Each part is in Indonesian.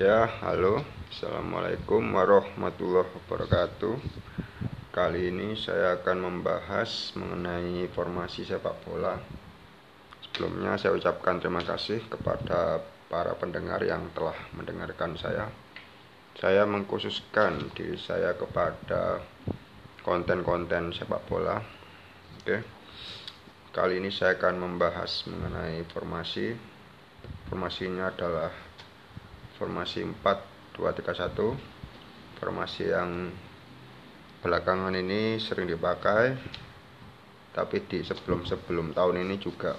Ya, halo. Assalamualaikum warahmatullahi wabarakatuh. Kali ini saya akan membahas mengenai formasi sepak bola. Sebelumnya saya ucapkan terima kasih kepada para pendengar yang telah mendengarkan saya. Saya mengkhususkan diri saya kepada konten-konten sepak bola. Oke. Kali ini saya akan membahas mengenai formasi. Formasinya adalah formasi 4231. Formasi yang belakangan ini sering dipakai tapi di sebelum-sebelum tahun ini juga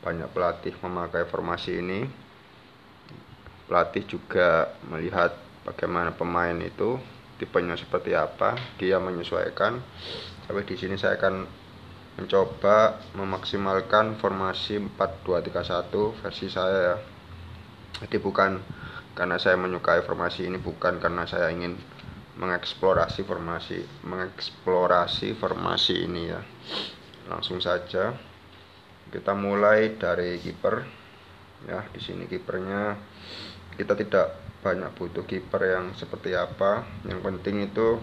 banyak pelatih memakai formasi ini. Pelatih juga melihat bagaimana pemain itu tipenya seperti apa dia menyesuaikan. Tapi di sini saya akan mencoba memaksimalkan formasi 4231 versi saya ya. Jadi bukan karena saya menyukai formasi ini bukan karena saya ingin mengeksplorasi formasi mengeksplorasi formasi ini ya. Langsung saja kita mulai dari kiper. Ya di sini kipernya kita tidak banyak butuh kiper yang seperti apa. Yang penting itu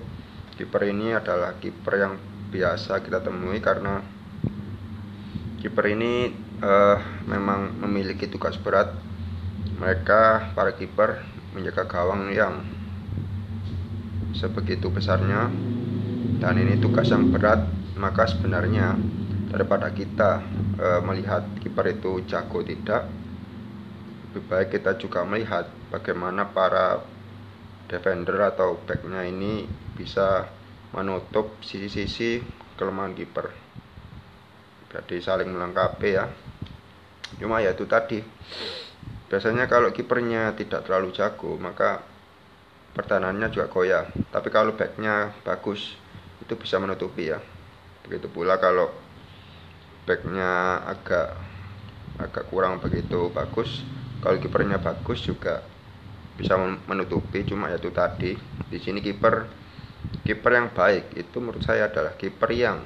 kiper ini adalah kiper yang biasa kita temui karena kiper ini uh, memang memiliki tugas berat mereka para kiper menjaga gawang yang sebegitu besarnya. Dan ini tugas yang berat maka sebenarnya daripada kita e, melihat kiper itu jago tidak lebih baik kita juga melihat bagaimana para defender atau backnya ini bisa menutup sisi-sisi kelemahan kiper. Jadi saling melengkapi ya. Cuma ya itu tadi biasanya kalau kipernya tidak terlalu jago maka pertahanannya juga goyah. Tapi kalau backnya bagus itu bisa menutupi ya. Begitu pula kalau backnya agak agak kurang begitu bagus kalau kipernya bagus juga bisa menutupi. Cuma ya itu tadi di sini kiper kiper yang baik itu menurut saya adalah kiper yang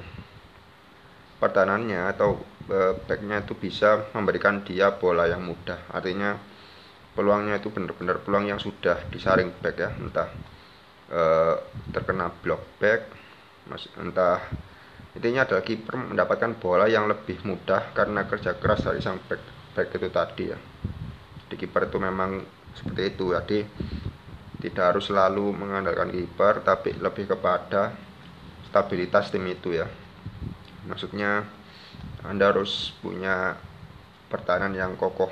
pertahanannya atau backnya itu bisa memberikan dia bola yang mudah. Artinya peluangnya itu benar-benar peluang yang sudah disaring back ya. Entah e, terkena block back mas entah intinya adalah kiper mendapatkan bola yang lebih mudah karena kerja keras dari sang back back itu tadi ya. Di kiper itu memang seperti itu. Jadi tidak harus selalu mengandalkan kiper tapi lebih kepada stabilitas tim itu ya. Maksudnya anda harus punya pertahanan yang kokoh.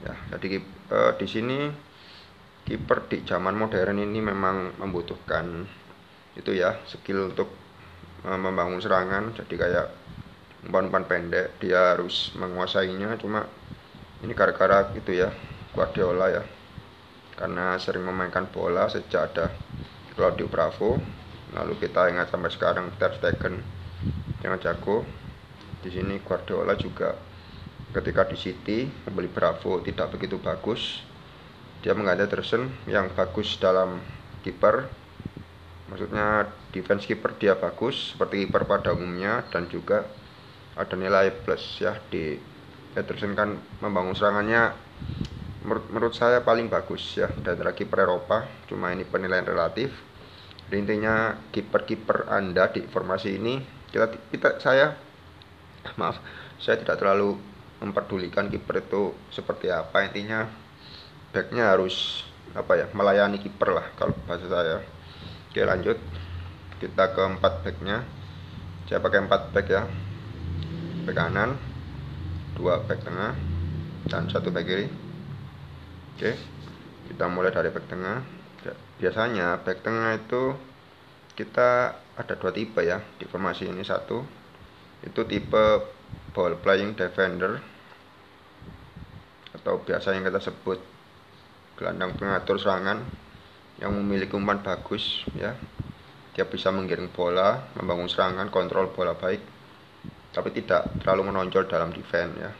Ya jadi e, di sini kiper di zaman modern ini memang membutuhkan itu ya skill untuk e, membangun serangan. Jadi kayak umpan-umpan pendek dia harus menguasainya. Cuma ini gara-gara gitu ya Guardiola ya. Karena sering memainkan bola sejak ada Claudio Bravo. Lalu kita ingat sampai sekarang Ter Stegen yang jago di sini Guardiola juga ketika di City membeli Bravo tidak begitu bagus. Dia mengganti Ederson yang bagus dalam kiper. Maksudnya defense kiper dia bagus seperti kiper pada umumnya dan juga ada nilai plus ya di Ederson kan membangun serangannya menurut, menurut saya paling bagus ya dan kiper Eropa. Cuma ini penilaian relatif. Intinya kiper-kiper Anda di formasi ini kita kita saya maaf saya tidak terlalu memperdulikan kiper itu seperti apa. Intinya backnya harus apa ya melayani kiper lah kalau bahasa saya. Oke lanjut. Kita ke empat backnya. Saya pakai empat back ya. Back kanan dua back tengah dan satu back kiri. Oke kita mulai dari back tengah. Biasanya back tengah itu kita ada dua tipe ya di formasi ini satu. Itu tipe ball playing defender atau biasa yang kita sebut gelandang pengatur serangan yang memiliki umpan bagus ya. Dia bisa menggiring bola membangun serangan kontrol bola baik tapi tidak terlalu menonjol dalam defense ya.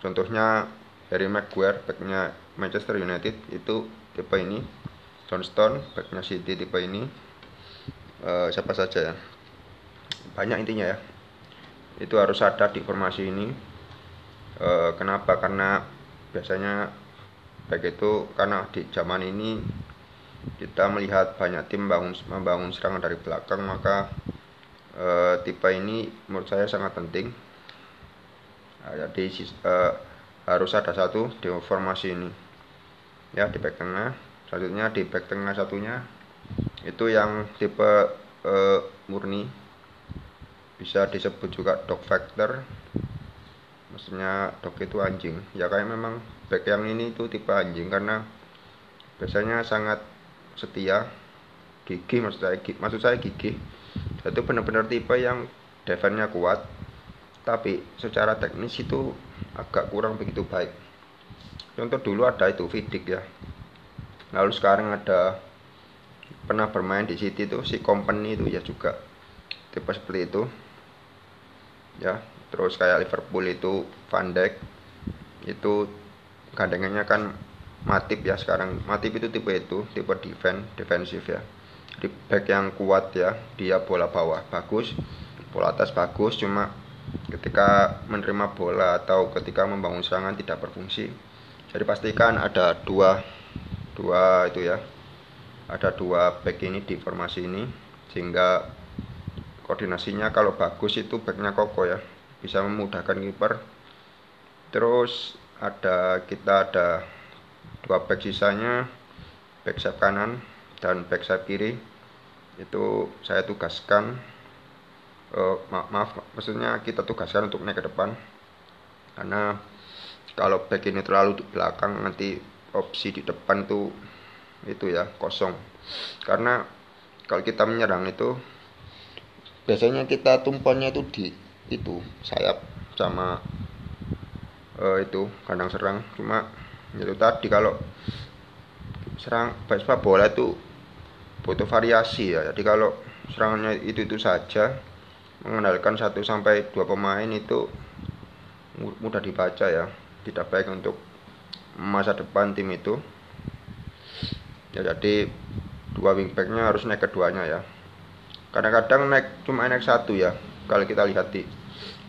Contohnya Harry Maguire backnya Manchester United itu tipe ini Johnston backnya City tipe ini. Uh, siapa saja ya? Banyak intinya ya. Itu harus ada di formasi ini. E, kenapa? Karena biasanya back itu karena di zaman ini kita melihat banyak tim membangun membangun serangan dari belakang maka uh, tipe ini menurut saya sangat penting. Nah, jadi uh, harus ada satu di formasi ini. Ya di back tengah selanjutnya di back tengah satunya itu yang tipe uh, murni. Bisa disebut juga dog factor. Maksudnya dog itu anjing. Ya kayak memang back yang ini itu tipe anjing karena biasanya sangat setia. Gigi maksud saya maksud saya gigi itu benar-benar tipe yang defense-nya kuat tapi secara teknis itu agak kurang begitu baik. Contoh dulu ada itu Vidic ya lalu sekarang ada pernah bermain di City itu si company itu ya juga. Tipe seperti itu. Ya terus kayak Liverpool itu Van Dijk. Itu gandengannya kan Matip ya sekarang. Matip itu tipe itu tipe defense defensif ya. Di back yang kuat ya dia bola bawah bagus bola atas bagus cuma ketika menerima bola atau ketika membangun serangan tidak berfungsi. Jadi pastikan ada dua dua itu ya. Ada dua back ini di formasi ini sehingga koordinasinya kalau bagus itu backnya kokoh ya bisa memudahkan kiper. Terus ada kita ada dua back sisanya back sayap kanan dan back sayap kiri. Itu saya tugaskan uh, ma maaf maksudnya kita tugaskan untuk naik ke depan. Karena kalau back ini terlalu di belakang nanti opsi di depan tuh itu ya kosong. Karena kalau kita menyerang itu biasanya kita tumpuannya itu di itu sayap sama uh, itu kandang serang. Cuma itu tadi kalau serang sepak bola itu butuh variasi ya. Jadi kalau serangannya itu itu saja mengandalkan satu sampai dua pemain itu mudah dibaca ya. Tidak baik untuk masa depan tim itu. Ya jadi dua wingbacknya harus naik keduanya ya. Kadang-kadang naik cuma naik satu ya kalau kita lihat di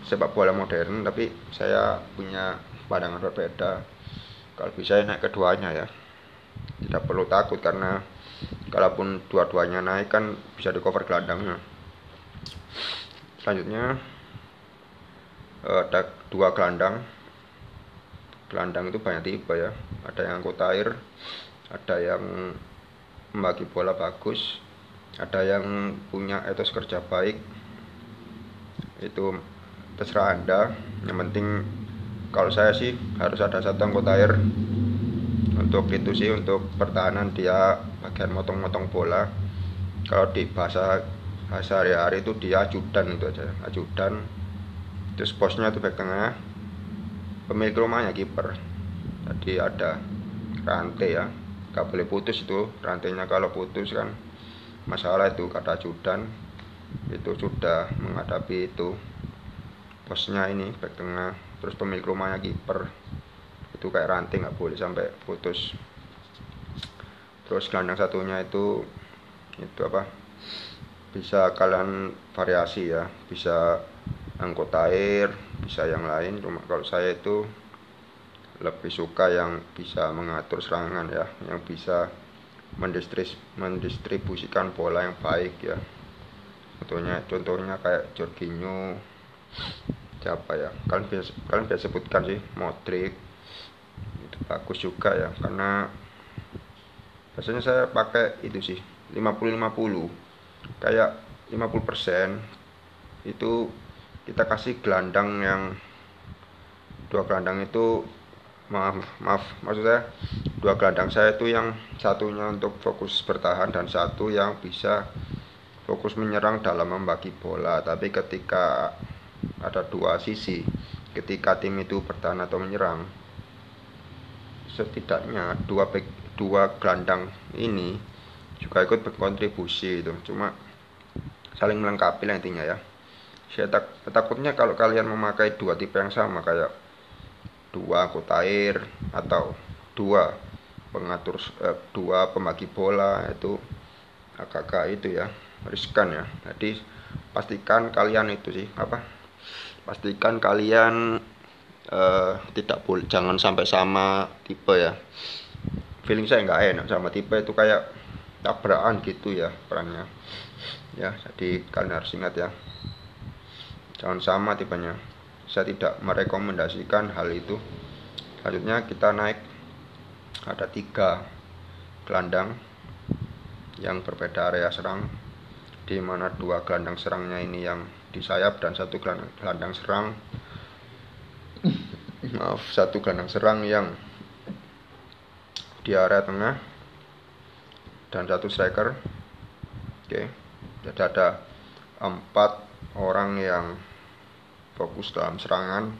sepak bola modern tapi saya punya pandangan berbeda. Kalau bisa naik keduanya ya. Tidak perlu takut karena kalaupun dua-duanya naik kan bisa di cover gelandangnya. Selanjutnya eh, ada dua gelandang gelandang itu banyak tipe ya. Ada yang kota air ada yang membagi bola bagus ada yang punya etos kerja baik. Itu terserah anda. Yang penting kalau saya sih harus ada satu anggota air. Untuk itu sih untuk pertahanan dia bagian motong-motong bola. Kalau di bahasa bahasa hari-hari itu dia ajudan itu aja. Ajudan terus posnya itu back tengah pemilik rumahnya kiper. Jadi ada rantai ya. Gak boleh putus itu rantainya kalau putus kan. Masalah itu kata ajudan itu sudah menghadapi itu. Posnya ini back tengah. Terus pemilik rumahnya kiper. Itu kayak ranting nggak boleh sampai putus. Terus gelandang satunya itu itu apa? Bisa kalian variasi ya. Bisa anggota air bisa yang lain cuma kalau saya itu lebih suka yang bisa mengatur serangan ya yang bisa mendistribusikan bola yang baik ya. Contohnya contohnya kayak Jorginho siapa ya? Kalian bisa kalian bisa sebutkan sih Modric. Itu bagus juga ya karena biasanya saya pakai itu sih 50-50 kayak 50% itu kita kasih gelandang yang dua gelandang itu maaf maaf maksudnya dua gelandang saya itu yang satunya untuk fokus bertahan dan satu yang bisa fokus menyerang dalam membagi bola. Tapi ketika ada dua sisi ketika tim itu bertahan atau menyerang setidaknya dua dua gelandang ini juga ikut berkontribusi itu. Cuma saling melengkapi lah intinya ya saya tak, takutnya kalau kalian memakai dua tipe yang sama kayak dua kota air atau dua pengatur eh, dua pembagi bola itu agak-agak itu ya riskan ya. Jadi pastikan kalian itu sih apa pastikan kalian uh, tidak boleh jangan sampai sama tipe ya. Feeling saya nggak enak sama tipe itu kayak tabrakan gitu ya perannya. Ya jadi kalian harus ingat ya jangan sama tipenya. Saya tidak merekomendasikan hal itu. Selanjutnya kita naik. Ada tiga gelandang yang berbeda area serang di mana dua gelandang serangnya ini yang di sayap dan satu gelandang serang. Maaf satu gelandang serang yang di area tengah dan satu striker. Oke jadi ada empat orang yang fokus dalam serangan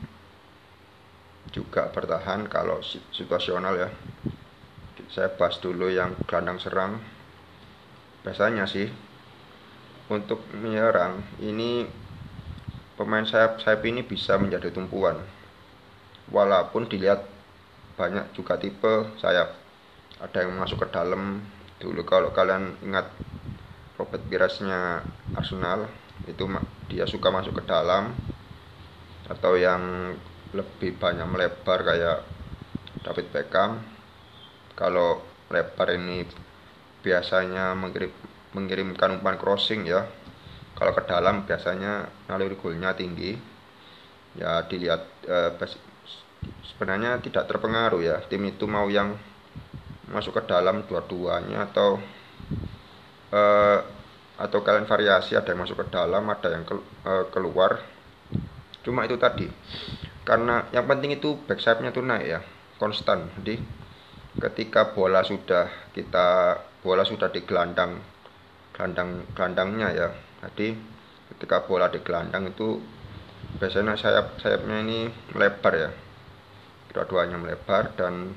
juga bertahan kalau situasional ya. Saya bahas dulu yang gelandang serang. Biasanya sih untuk menyerang ini pemain sayap sayap ini bisa menjadi tumpuan. Walaupun dilihat banyak juga tipe sayap. Ada yang masuk ke dalam. Dulu kalau kalian ingat Robert Pirasnya Arsenal itu dia suka masuk ke dalam atau yang lebih banyak melebar kayak David Beckham. Kalau lebar ini biasanya mengirim, mengirimkan umpan crossing ya. Kalau ke dalam biasanya naluri golnya tinggi. Ya dilihat eh, sebenarnya tidak terpengaruh ya. Tim itu mau yang masuk ke dalam dua-duanya atau eh, atau kalian variasi ada yang masuk ke dalam ada yang ke, eh, keluar cuma itu tadi. Karena yang penting itu back nya tuh naik ya konstan. Jadi ketika bola sudah kita bola sudah di gelandang gelandang gelandangnya ya. Jadi ketika bola di gelandang itu biasanya sayap sayapnya ini melebar ya. Dua-duanya melebar dan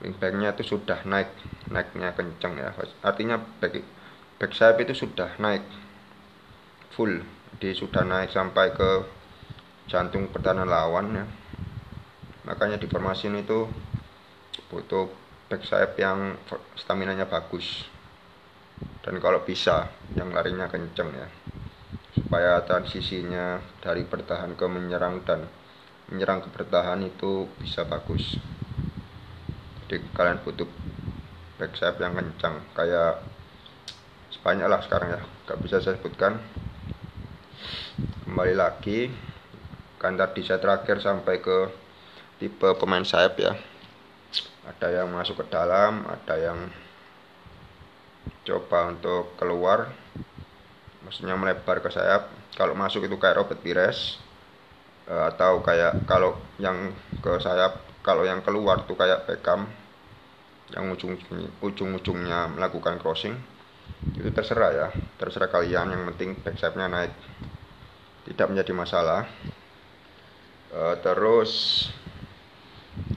wingbacknya itu sudah naik naiknya kencang ya. Artinya back back sayap itu sudah naik. Full. Jadi sudah naik sampai ke jantung pertahanan lawan ya. Makanya di formasi ini tuh butuh back sayap yang stamina nya bagus. Dan kalau bisa yang larinya kenceng ya. Supaya transisinya dari bertahan ke menyerang dan menyerang ke bertahan itu bisa bagus. Jadi kalian butuh back sayap yang kencang. Kayak sebanyak lah sekarang ya. Gak bisa saya sebutkan. Kembali lagi kan tadi saya terakhir sampai ke tipe pemain sayap ya. Ada yang masuk ke dalam ada yang coba untuk keluar. Maksudnya melebar ke sayap. Kalau masuk itu kayak Robert Pires eh, atau kayak kalau yang ke sayap kalau yang keluar tuh kayak Beckham yang ujung ujung-ujungnya melakukan crossing itu terserah ya. Terserah kalian yang penting back sayapnya naik. Tidak menjadi masalah uh, terus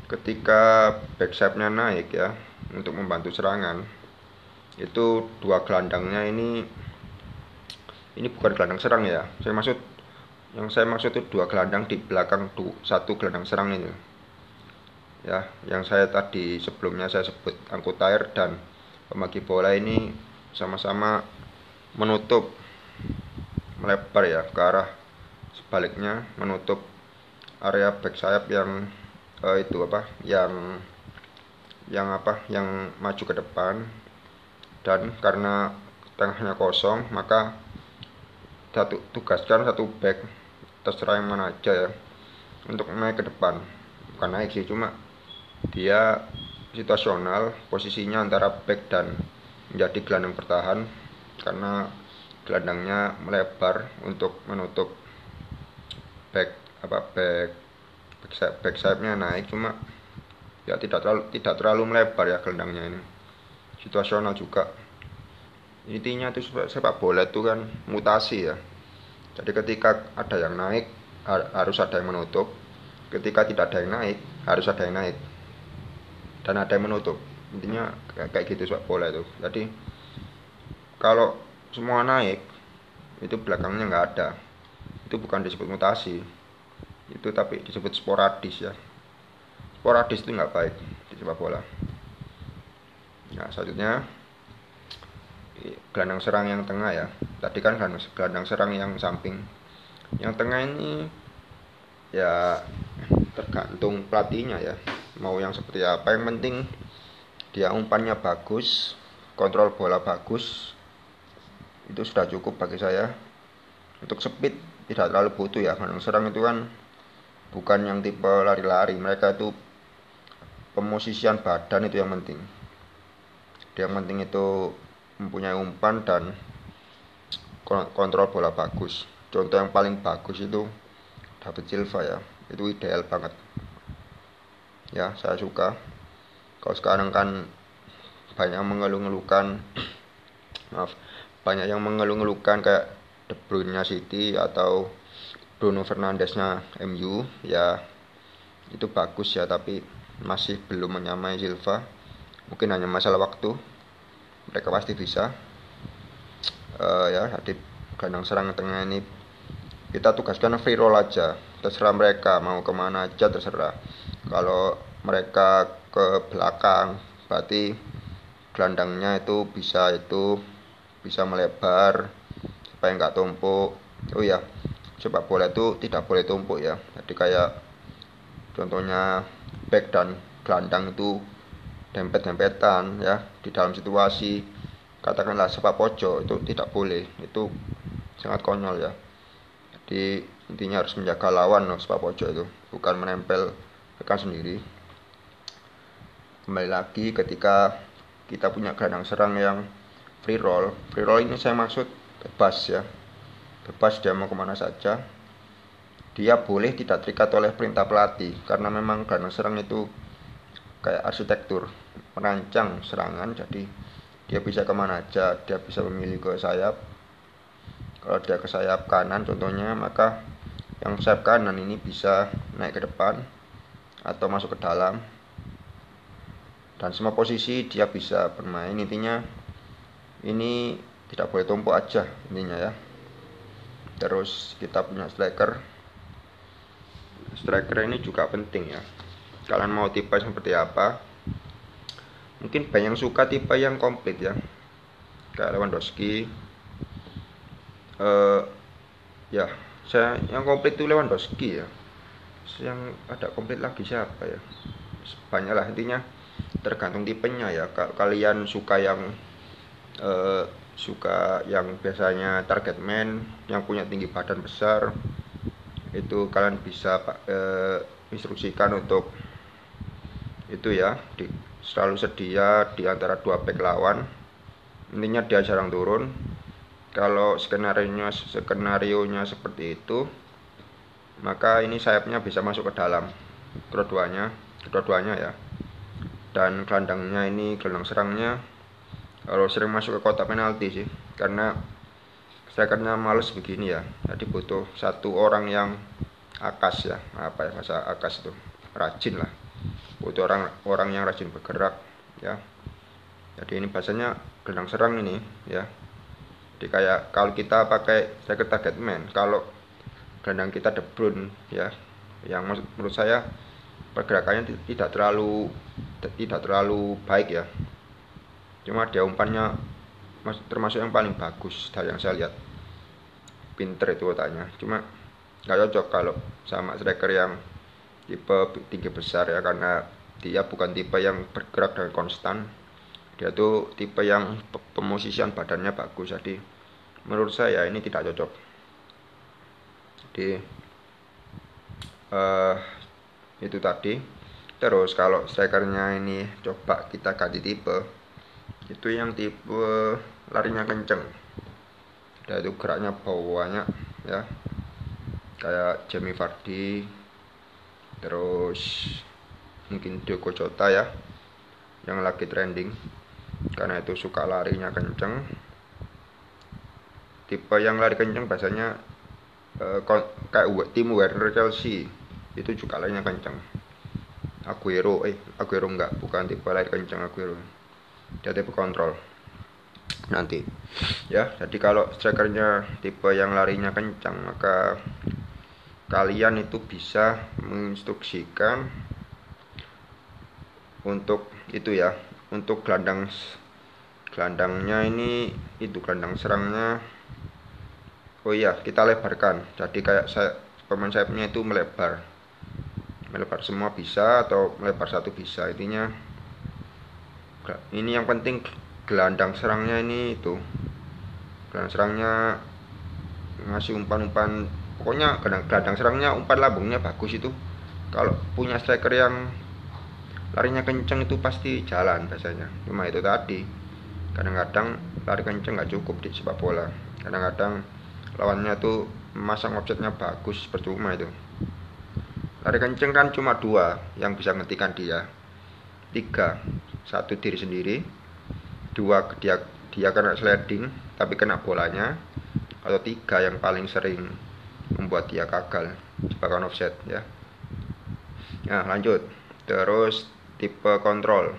ketika back sayapnya naik ya untuk membantu serangan itu dua gelandangnya ini ini bukan gelandang serang ya saya maksud yang saya maksud itu dua gelandang di belakang du, satu gelandang serang ini ya yang saya tadi sebelumnya saya sebut angkut air dan pembagi bola ini sama-sama menutup melebar ya ke arah sebaliknya menutup area back sayap yang uh, itu apa yang yang apa yang maju ke depan. Dan karena tengahnya kosong maka satu tugaskan satu back terserah yang mana aja ya untuk naik ke depan. Bukan naik sih cuma dia situasional posisinya antara back dan menjadi gelandang bertahan karena gelandangnya melebar untuk menutup back apa back back, back sayapnya naik cuma ya tidak terlalu tidak terlalu melebar ya gelandangnya ini. Situasional juga. Intinya itu sepak bola itu kan mutasi ya. Jadi ketika ada yang naik harus ada yang menutup. Ketika tidak ada yang naik harus ada yang naik. Dan ada yang menutup. Intinya kayak gitu sepak bola itu. Jadi kalau semua naik itu belakangnya nggak ada. Itu bukan disebut mutasi itu tapi disebut sporadis ya sporadis itu nggak baik di sepak bola Nah, selanjutnya gelandang serang yang tengah ya. Tadi kan gelandang serang yang samping. Yang tengah ini ya tergantung pelatihnya ya. Mau yang seperti apa yang penting dia umpannya bagus kontrol bola bagus itu sudah cukup bagi saya untuk speed tidak terlalu butuh ya gelandang serang itu kan bukan yang tipe lari-lari mereka itu pemosisian badan itu yang penting. Yang penting itu mempunyai umpan dan kontrol bola bagus. Contoh yang paling bagus itu David Silva ya. Itu ideal banget. Ya saya suka. Kalau sekarang kan banyak mengeluh-ngeluhkan maaf banyak yang mengeluh-ngeluhkan kayak De Bruyne City atau Bruno Fernandesnya MU ya itu bagus ya tapi masih belum menyamai Silva. Mungkin hanya masalah waktu mereka pasti bisa. Uh, ya di gelandang serang tengah ini kita tugaskan free roll aja terserah mereka mau ke mana aja terserah. Kalau mereka ke belakang berarti gelandangnya itu bisa itu bisa melebar supaya nggak tumpuk. Oh ya sepak bola itu tidak boleh tumpuk ya. Jadi kayak contohnya back dan gelandang itu dempet-dempetan ya di dalam situasi. Katakanlah sepak pojok itu tidak boleh. Itu sangat konyol ya. Jadi intinya harus menjaga lawan loh sepak pojok itu. Bukan menempel rekan sendiri. Kembali lagi ketika kita punya gelandang serang yang free roll. Free roll ini saya maksud bebas ya bebas dia mau ke mana saja. Dia boleh tidak terikat oleh perintah pelatih karena memang gelandang serang itu kayak arsitektur merancang serangan jadi dia bisa ke mana aja dia bisa memilih ke sayap. Kalau dia ke sayap kanan contohnya maka yang sayap kanan ini bisa naik ke depan atau masuk ke dalam. Dan semua posisi dia bisa bermain intinya ini tidak boleh tumpuk aja intinya ya terus kita punya striker. Striker ini juga penting ya. Kalian mau tipe seperti apa? Mungkin banyak suka tipe yang komplit ya. Kayak Lewandowski. Uh, ya saya yang komplit itu Lewandowski ya. Yang ada komplit lagi siapa ya? Banyak lah intinya. Tergantung tipenya ya. Kalau kalian suka yang uh, suka yang biasanya target man yang punya tinggi badan besar itu kalian bisa uh, instruksikan untuk itu ya di, selalu sedia di antara dua back lawan. Intinya dia jarang turun. Kalau skenario skenario nya seperti itu maka ini sayapnya bisa masuk ke dalam. Kedua-duanya kedua-duanya ya. Dan gelandangnya ini gelandang serangnya kalau sering masuk ke kotak penalti sih karena saya karena males begini ya. Jadi butuh satu orang yang akas ya apa ya masa akas itu rajin lah. Butuh orang orang yang rajin bergerak ya. Jadi ini bahasanya gelandang serang ini ya. Jadi kayak kalau kita pakai second target man kalau gelandang kita De Bruyne ya yang menurut saya pergerakannya tidak terlalu tidak terlalu baik ya cuma dia umpannya termasuk yang paling bagus dari yang saya lihat. Pinter itu otaknya. Cuma nggak cocok kalau sama striker yang tipe tinggi besar ya karena dia bukan tipe yang bergerak dengan konstan. Dia tuh tipe yang pemosisian badannya bagus. Jadi menurut saya ini tidak cocok. Jadi uh, itu tadi. Terus kalau strikernya ini coba kita ganti tipe itu yang tipe larinya kenceng. Dan itu geraknya bawahnya ya. Kayak Jamie Vardy terus mungkin Doko Jota ya yang lagi trending. Karena itu suka larinya kenceng. Tipe yang lari kenceng biasanya uh, kayak tim Werner Chelsea itu juga larinya kenceng. Aguero eh Aguero enggak bukan tipe lari kenceng Aguero dia tipe kontrol. Nanti. Ya jadi kalau strikernya tipe yang larinya kencang maka kalian itu bisa menginstruksikan untuk itu ya untuk gelandang gelandangnya ini itu gelandang serangnya. Oh iya kita lebarkan. Jadi kayak saya pemain sayapnya itu melebar. Melebar semua bisa atau melebar satu bisa intinya ini yang penting gelandang serangnya ini itu. Gelandang serangnya ngasih umpan-umpan. Pokoknya gelandang serangnya umpan lambungnya bagus itu. Kalau punya striker yang larinya kenceng itu pasti jalan biasanya. Cuma itu tadi kadang-kadang lari kenceng nggak cukup di sepak bola. Kadang-kadang lawannya tuh masang objeknya bagus percuma itu. Lari kenceng kan cuma dua yang bisa menghentikan dia. Tiga satu diri sendiri dua dia dia kena sliding tapi kena bolanya atau tiga yang paling sering membuat dia gagal jebakan offset ya. Nah lanjut. Terus tipe kontrol.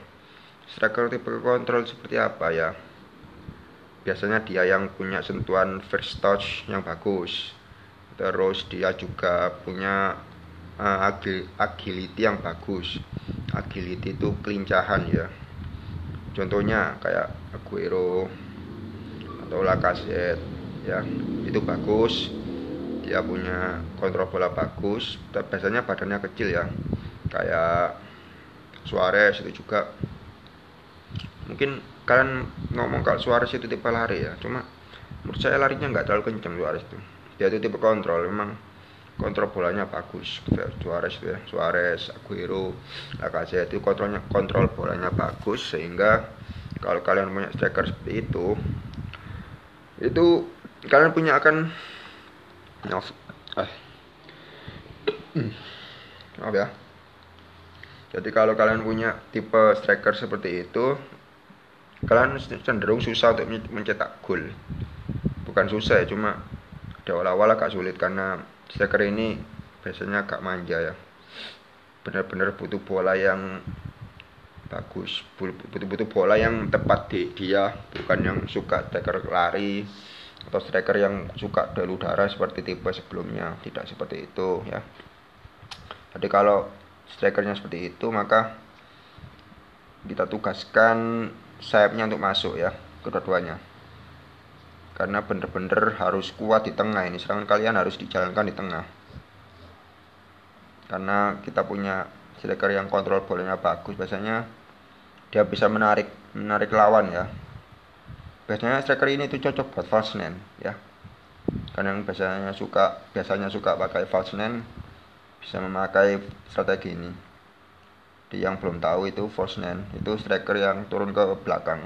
Striker tipe kontrol seperti apa ya? Biasanya dia yang punya sentuhan first touch yang bagus. Terus dia juga punya uh, agility yang bagus agility itu kelincahan ya. Contohnya kayak Aguero atau Lacazette ya. Itu bagus dia punya kontrol bola bagus tapi biasanya badannya kecil ya. Kayak Suarez itu juga. Mungkin kalian ngomong kalau Suarez itu tipe lari ya. Cuma menurut saya larinya nggak terlalu kencang Suarez itu. Dia itu tipe kontrol memang kontrol bolanya bagus Suarez ya Suarez Aguero Lacazette itu kontrolnya kontrol bolanya bagus sehingga kalau kalian punya striker seperti itu itu kalian punya akan maaf eh maaf ya. Jadi kalau kalian punya tipe striker seperti itu kalian cenderung susah untuk mencetak gol. Bukan susah ya cuma di awal-awal agak sulit karena striker ini biasanya agak manja ya. Benar-benar butuh bola yang bagus butuh-butuh bola yang tepat di dia bukan yang suka striker lari atau striker yang suka dalu darah seperti tipe sebelumnya. Tidak seperti itu ya. Jadi kalau strikernya seperti itu maka kita tugaskan sayapnya untuk masuk ya kedua-duanya karena bener-bener harus kuat di tengah ini. Serangan kalian harus dijalankan di tengah. Karena kita punya striker yang kontrol bolanya bagus. Biasanya dia bisa menarik menarik lawan ya. Biasanya striker ini itu cocok buat false nine ya. Karena yang biasanya suka biasanya suka pakai false nine bisa memakai strategi ini. Di yang belum tahu itu false nine itu striker yang turun ke belakang.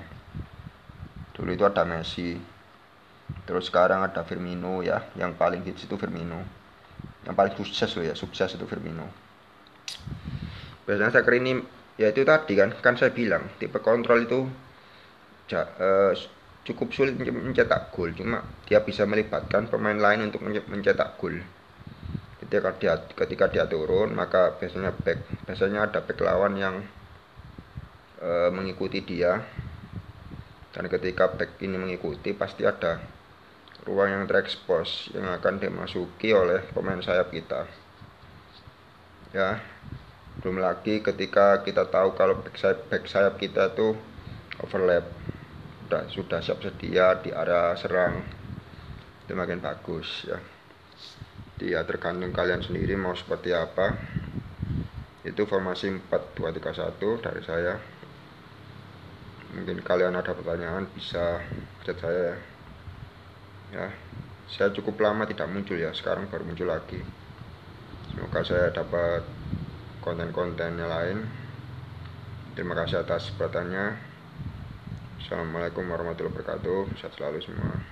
Dulu itu ada Messi terus sekarang ada Firmino ya yang paling hits itu Firmino. Yang paling sukses loh ya sukses itu Firmino. Biasanya striker ini ya itu tadi kan kan saya bilang tipe kontrol itu uh, cukup sulit mencetak gol. Cuma dia bisa melibatkan pemain lain untuk mencetak gol. Ketika dia ketika dia turun maka biasanya back biasanya ada back lawan yang e, mengikuti dia. Dan ketika back ini mengikuti pasti ada ruang yang terekspos yang akan dimasuki oleh pemain sayap kita. Ya belum lagi ketika kita tahu kalau back sayap, back sayap kita tuh overlap sudah sudah siap sedia di area serang itu makin bagus ya. Dia tergantung kalian sendiri mau seperti apa. Itu formasi 4231 dari saya. Mungkin kalian ada pertanyaan bisa chat saya ya ya saya cukup lama tidak muncul ya sekarang baru muncul lagi semoga saya dapat konten-kontennya lain terima kasih atas perhatiannya Assalamualaikum warahmatullahi wabarakatuh. Sehat selalu semua.